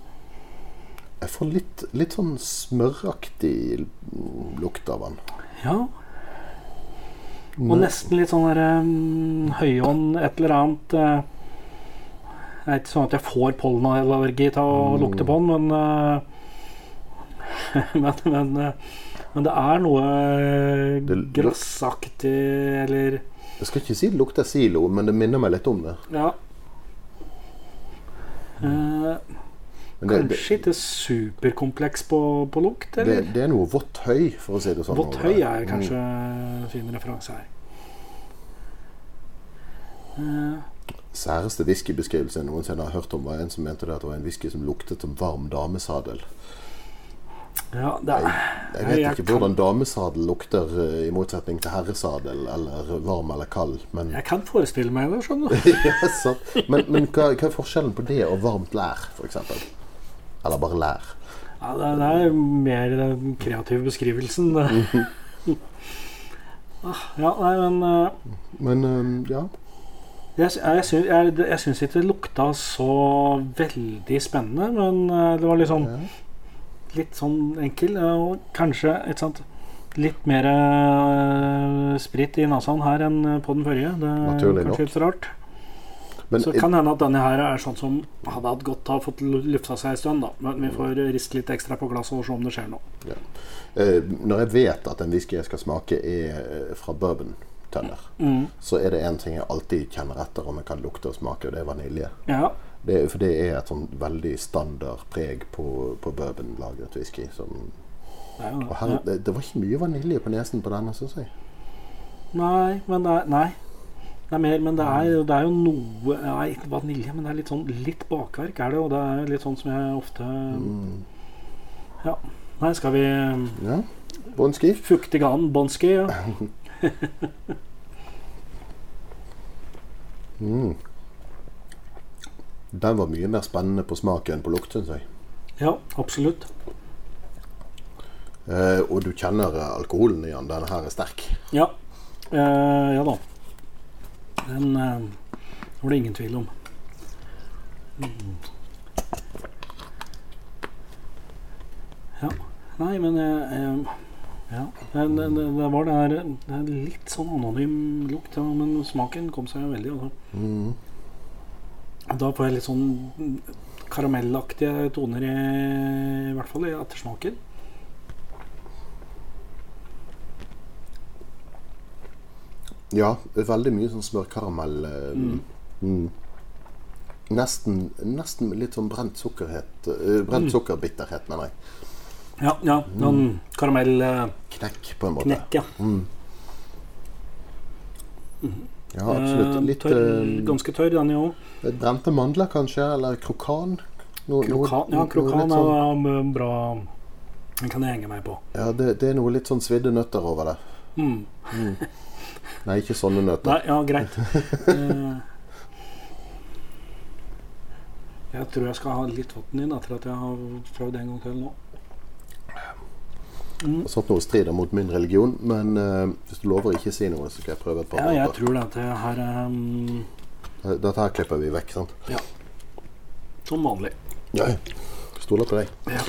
Jeg får litt, litt sånn smøraktig mm, lukt av den. ja. Og nesten litt sånn der um, høyånd, et eller annet eh, Det er ikke sånn at jeg får pollenallergi til å lukte på den, men eh, men, men, eh, men det er noe eh, Det grassaktig, eller Jeg skal ikke si det lukter silo, men det minner meg litt om det. Ja. Eh, det, det, kanskje ikke superkompleks på, på lukt, eller? det er noe vått høy, for å si det sånn. Vått høy er kanskje en fin referanse her. Eh, Mm. Særeste whiskybeskrivelse jeg noensinne har hørt om, var en som mente det at det var en whisky som luktet som varm damesadel. ja, det er Jeg jeg, vet jeg ikke kan- hvordan damesadel lukter, eh, i motsetning til herresadel, eller varm eller kald, men Jeg kan forestille meg det, skjønner du. ja. Men, men hva, hva er forskjellen på det og varmt lær, f.eks.? Eller bare lær? Ja, det, det er mer den kreative beskrivelsen. ah, ja, nei, men uh... Men um, ja. Jeg, jeg, syns, jeg, jeg syns ikke det lukta så veldig spennende, men eh, det var litt sånn, ja. litt sånn enkel. eh, Og kanskje ikke sant, litt mer eh, sprit i nesa her enn på den forrige. Det er Naturlig kanskje nok. litt rart. Men Så kan hende at denne her er sånn som hadde hatt godt av å fått lufta seg en stund. da Men vi får riste litt ekstra på glasset og se om det skjer noe. eh, når jeg vet at en whisky jeg skal smake, er fra fra bourbon-tønner, Mm. så er det én ting jeg alltid kjenner etter om jeg kan lukte og smake, og det er vanilje. Ja, Det, for det er et sånn veldig standard preg på, på bourbon-lagret whisky. Som, og her, det, det var ikke mye vanilje på nesen på denne, syns jeg. Nei, men det er, nei. Det er mer, men det er, det er jo noe Nei, ikke vanilje, men det er litt sånn litt bakverk er det, og det er litt sånn som jeg ofte Mm. Ja. Nei, skal vi Ja. Bonski? Fuktigan Bonski, ja. Mm. Den var mye mer spennende på smak enn på lukt, syns jeg. Ja, absolutt. Eh, og du kjenner eh, alkoholen i den. Her er sterk. Ja. Eh, ja da. Den eh, var det ingen tvil om. Mm. Ja. Nei, men eh, jeg Ja, det, det, det var det her det er litt sånn anonym lukt, ja, men smaken kom seg veldig. Altså. Mm. Da får jeg litt sånn karamellaktige toner, i, i hvert fall i ettersmaken. Ja, veldig mye sånn smørkaramell. Mm. Mm. Nesten, nesten litt sånn brent sukkerhet eh, Brent sukkerbitterhet, mener jeg. Ja, ja noen karamellknekk, Knekk, på en måte. ja. Ja, absolutt. Eh, Litt tørr, eh, ganske tørr, den jo. brente mandler, kanskje? Eller krokan? Noe- Krokan, ja, krokan sånn- er um, bra. Den kan jeg henge meg på. Ja, det, det er noe litt sånn svidde nøtter over det. Mm. Nei, ikke sånne nøtter. Nei, ja, greit. Eh, jeg tror jeg skal ha litt vann inn etter at jeg har prøvd en gang til nå. Sånt noe strider mot min religion, men uh, hvis du lover ikke å si noe, så skal jeg prøve et par Ja, jeg tror det at det her er um, Dette her klipper vi vekk, sant? Ja. Som vanlig. Ja, stoler på deg. Ja.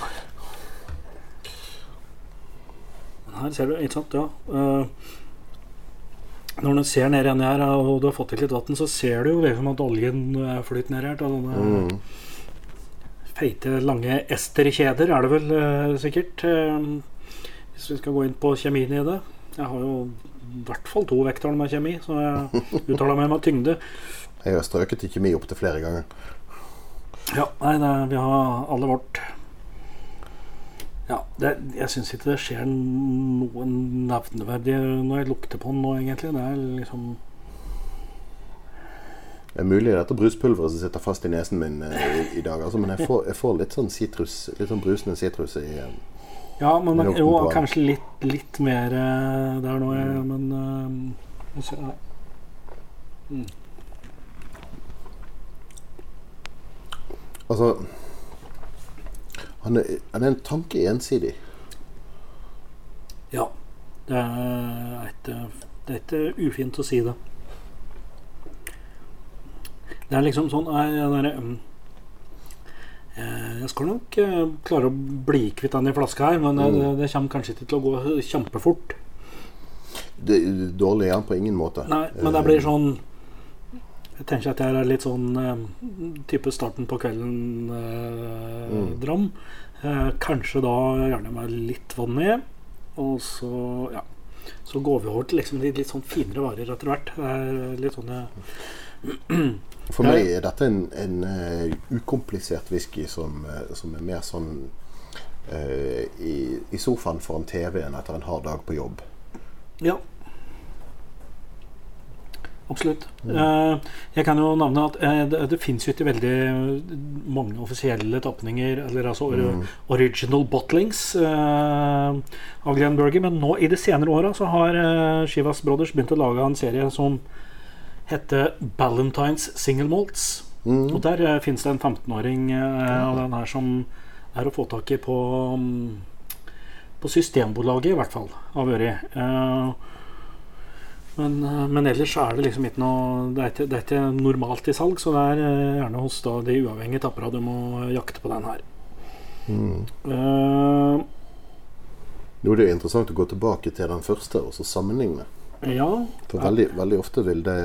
Her ser du, ikke sant, ja. Uh, når du ser ned igjen her, og du har fått i litt vann, så ser du jo liksom at oljen er flyter ned her. til Sånne Mm. feite, lange esterkjeder er det vel uh, sikkert. eh, hvis vi skal gå inn på kjemien i det. Jeg har jo i hvert fall to vekttall med kjemi, så jeg uttaler meg med tyngde. Jeg har strøket i kjemi opptil flere ganger. Ja, nei, det, vi har alle vårt. Ja, det, jeg syns ikke det skjer noe nevneverdig når jeg lukter på den nå, egentlig. Det er liksom Det er mulig dette bruspulveret som sitter fast i nesen min eh, i, i dag, altså, men jeg får, jeg får litt sånn sitrus, litt sånn brusende sitrus i eh, Ja, men Men jo, kanskje litt, litt mer eh, der nå, jeg, men eh, må se, mm. Altså han er, han er en tanke ensidig. Ja. Det er ikke, det er ikke ufint å si det. Det er liksom sånn jeg, jeg, mm, eh, jeg skal nok eh, klare å bli kvitt den i flaska her, men det, det, det kommer kanskje ikke til å gå kjempefort. Det dårlig er han på ingen måte. Nei, men det blir sånn Jeg tenker at jeg er litt sånn eh, type starten på kvelden-dram. Eh, kanskje da gjerne med litt vann i. Og så ja. Så går vi over til liksom de litt sånn finere varer etter hvert. Det er litt sånn eh, For meg er dette en, en uh, ukomplisert whisky som, uh, som er mer sånn uh, i, i sofaen foran TV-en etter en hard dag på jobb. Ja. Absolutt. Eh, jeg kan jo navne at det, det fins jo ikke veldig mange offisielle tapninger, eller altså or- original bottlings av Glenn Burger, men nå i de senere åra så har Shivas Brothers begynt å lage en serie som heter Ballantines Single Malts. Og der uh, fins det en 15-åring eh, av den her som er å få tak i på mm, på Systembolaget, i hvert fall, av Øri. Eh, men, eh, men ellers er det liksom ikke noe Det er ikke, det er ikke normalt i salg, så det er eh, gjerne hos da, de uavhengige tappere du må jakte på den her. Eh, Nå er det jo interessant å gå tilbake til den første og så sammenligne. Ja, For veldig, veldig ofte vil det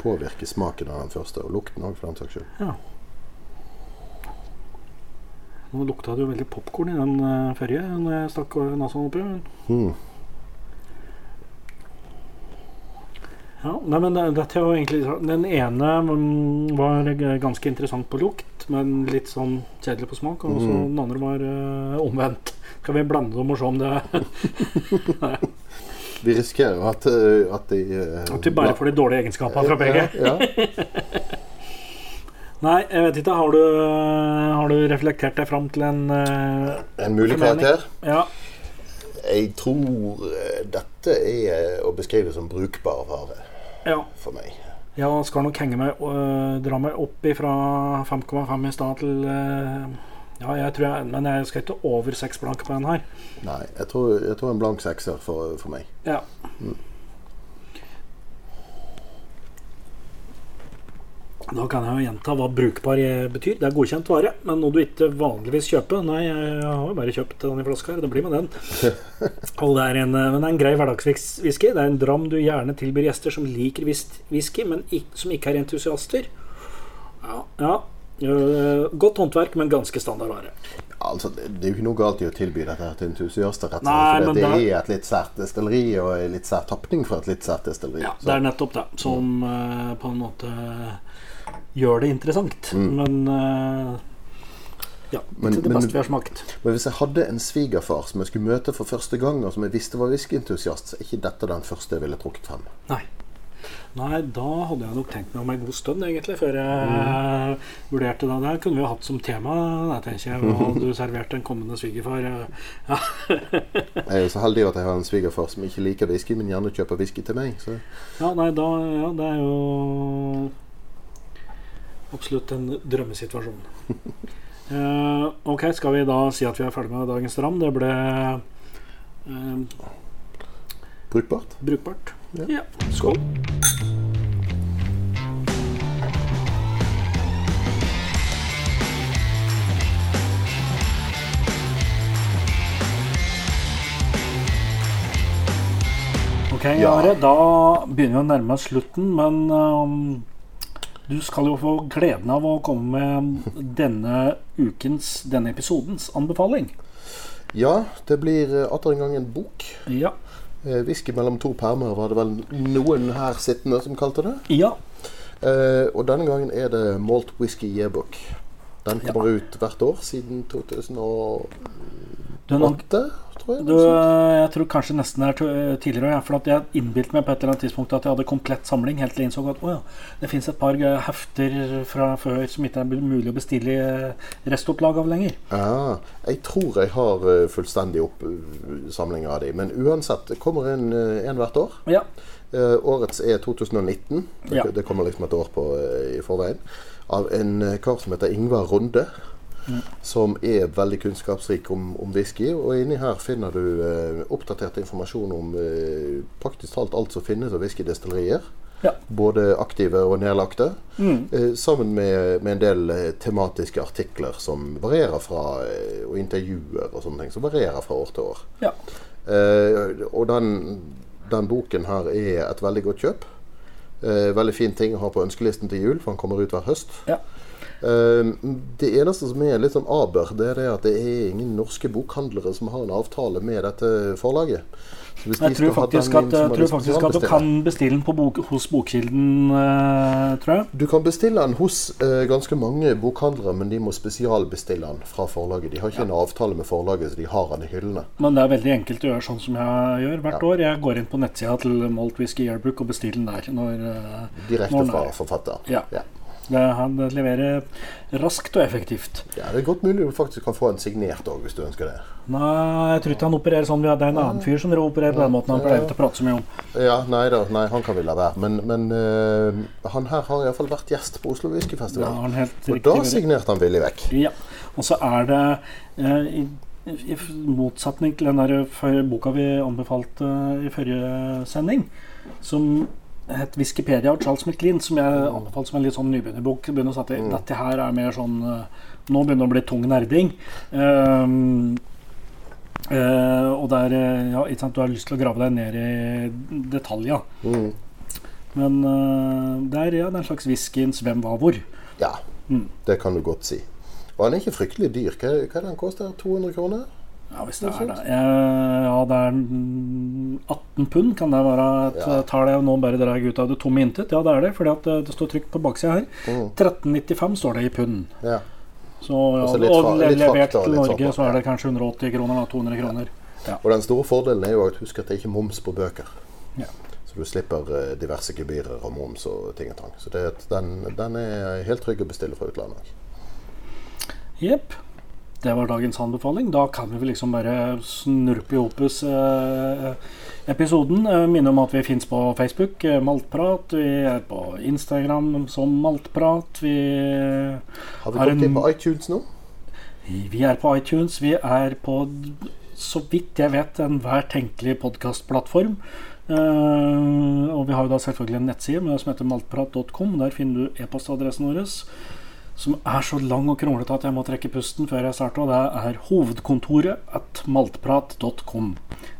påvirke smaken av den første, og lukten òg, for den saks skyld. ja. Nå lukta det jo veldig popkorn i den uh, forrige når jeg stakk nesa oppi. Mm. Ja, nei, men det- dette var egentlig Den ene mm, var ganske interessant på lukt, men litt sånn kjedelig på smak. Og så den andre var uh, omvendt. Skal vi blande dem og se om det Vi risikerer at, eh, at de eh, At de bare får de dårlige egenskapene fra begge? Ja, ja. Nei, jeg vet ikke. Har du, har du reflektert deg fram til en uh, En mulig karakter. Ja. Jeg tror eh, dette er eh, å beskrive som brukbar vare ja. for meg. Ja, skal nok henge meg uh, dra meg opp fra 5,5 i stad til øh, Ja, jeg tror jeg Men jeg skal ikke over seks blank på den her. Nei, jeg tror, jeg tror en blank sekser for, for meg. Ja. Da kan jeg jo gjenta hva brukbar betyr. Det er godkjent vare, men noe du ikke vanligvis kjøper. Nei, jeg har jo bare kjøpt den i flaska her. Det blir med den. Og det er en, men det er en grei hverdagswhisky. Det er en dram du gjerne tilbyr gjester som liker whis- whisky, men ikke, som ikke er entusiaster. Ja, ja. Øh, Godt håndverk, men ganske standard vare. Altså, det det er jo ikke noe galt i å tilby dette til entusiaster. rett og slett, fordi men det er et litt sært destilleri og en litt sær tapning for et litt sært destilleri. Ja, Så- det er nettopp det som øh, på en måte gjør det interessant. Men øh, ja, Men- ikke det men- beste vi har smakt. Men hvis jeg hadde en svigerfar som jeg skulle møte for første gang, og som jeg visste var whiskyentusiast, så er ikke dette den første jeg ville trukket frem. Nei. Nei, da hadde jeg nok tenkt meg om en god stund, egentlig, før jeg vurderte det. Det kunne vi jo hatt som tema, da, tenker jeg. Hva hadde du servert en kommende svigerfar? Ja. Jeg er jo så heldig at jeg har en svigerfar som ikke liker whisky, men gjerne kjøper whisky til meg. Så ja, nei, da Ja, det er jo absolutt en drømmesituasjon. uh, ok, skal vi da si at vi er ferdig med dagens ram? Det ble uh, brukbart. brukbart. Ja. Ja. Skål. Ok, Ja. Are, da begynner vi å nærme oss slutten, men um, du skal jo få gleden av å komme med denne ukens, denne episodens anbefaling. Ja, det blir atter en gang en bok. Ja. Eh, Whisky mellom to permer var det vel noen her sittende som kalte det. Ja. Eh, og denne gangen er det Malt Whisky Yearbook. Den Ja. kommer ut hvert år siden 2008, Den, tror jeg. Du, jeg tror kanskje nesten det er tidligere. Ja, for at jeg innbilte meg på et eller annet tidspunkt at jeg hadde komplett samling. Helt til jeg innså at å ja, det fins et par eh, hefter fra før som ikke er mulig å bestille eh, restopplag av lenger. Ja, jeg tror jeg har fullstendig opp samlinga av de. Men uansett, det kommer en, eh, en hvert år. Ja. Uh, årets er 2019. Det, Ja. det kommer liksom et år på eh, i forveien. Av en eh, kar som heter Ingvar Runde. Som er veldig kunnskapsrik om, om whisky. Og inni her finner du eh, oppdatert informasjon om eh, praktisk talt alt som finnes av whiskydestillerier. Ja. Både aktive og nedlagte. Mm. Eh, sammen med, med en del eh, tematiske artikler som varierer fra eh, Og intervjuer og sånne ting som varierer fra år til år. ja. Eh, og den, den boken her er et veldig godt kjøp. Eh, veldig fin ting å ha på ønskelisten til jul, for den kommer ut hver høst. Ja. Eh, det eneste som er litt sånn aber, det er at det er ingen norske bokhandlere som har en avtale med dette forlaget. Jeg tror faktisk, at, jeg tror faktisk at du kan bestille den på bok, hos Bokkilden, uh, tror jeg. Du kan bestille den hos uh, ganske mange bokhandlere, men de må spesialbestille den fra forlaget. De har ikke en avtale med forlaget, så de har den i hyllene. Men det er veldig enkelt å gjøre sånn som jeg gjør hvert Ja. år. Jeg går inn på nettsida til Malt Whisky Yearbook og bestiller den der. Når, uh, Direkte når den fra er. forfatteren. Ja. Ja. Han leverer raskt og effektivt. Ja, Det er godt mulig du faktisk kan få en signert òg, hvis du ønsker det. Nei, jeg tror ikke han opererer sånn. Det er en annen fyr som opererer på den måten. Han pleier ikke å prate så mye om. Ja, Nei da, nei, han kan vi la være. Men, men eh, han her har iallfall vært gjest på Oslo Whiskyfestival. Ja, Og da signerte han villig vekk. Ja. Og så er det eh, i, i motsetning til den der boka vi anbefalte i forrige sending, som het Wikipedia av Charles McLean, som jeg anbefalte som en litt sånn nybegynnerbok. Begynner å sette, Dette her er mer sånn eh, Nå begynner det å bli tung nerding. Um, uh, og der eh, ja, sant, Du har lyst til å grave deg ned i detaljer. Mm. Men eh, det er det en slags whiskyens hvem var hvor. Ja, Mm. det kan du godt si. Og han er ikke fryktelig dyr. Hva, hva er det han koster? 200 kroner? Ja, hvis det er det. Ja, det er mm, 18 pund, kan det være et Ja. tall jeg nå bare drar ut av det tomme intet? Ja, det er det, fordi eh, det står trygt på baksida her. Mm. 1395 står det i pund. Ja. Så, ja, litt og le- levert fakta til Norge sånn, så er det kanskje 180 kroner, da, 200 kroner. Og den store fordelen er jo at husk at det er ikke moms på bøker. Ja. Så du slipper eh, diverse gebyrer og moms og ting og tang. Så det, den, den er helt trygg å bestille fra utlandet. Jepp. Det var dagens anbefaling. Da kan vi vel liksom bare snurpe i hopus eh, episoden. Eh, minne om at vi fins på Facebook, eh, Maltprat. Vi er på Instagram som Maltprat. Vi Har vi kommet inn på iTunes nå? Vi er på iTunes. Vi er på, så vidt jeg vet, enhver tenkelig podkastplattform. Eh, og vi har jo da selvfølgelig en nettside med, som heter maltprat.com. Der finner du e-postadressen vår, som er så lang og kronglete at jeg må trekke pusten før jeg starter. Og det er hovedkontoret at maltprat.com.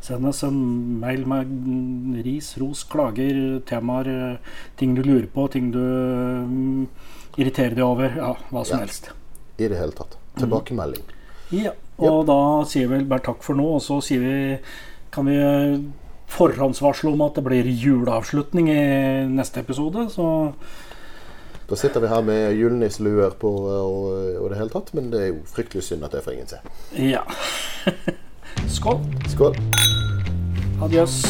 Send oss en mail med ris, ros, klager, temaer, ting du lurer på, ting du mm, irriterer deg over. Ja, hva som Ja. helst. I det hele tatt. Tilbakemelding. Ja, og da sier vi bare takk for nå, og så sier vi kan vi eh, forhåndsvarsle om at det blir juleavslutning i neste episode. Så Da sitter vi her med julenisseluer på og, og det hele tatt, men det er jo fryktelig synd at det får ingen se. ja. Skål. Skål. Adjøs.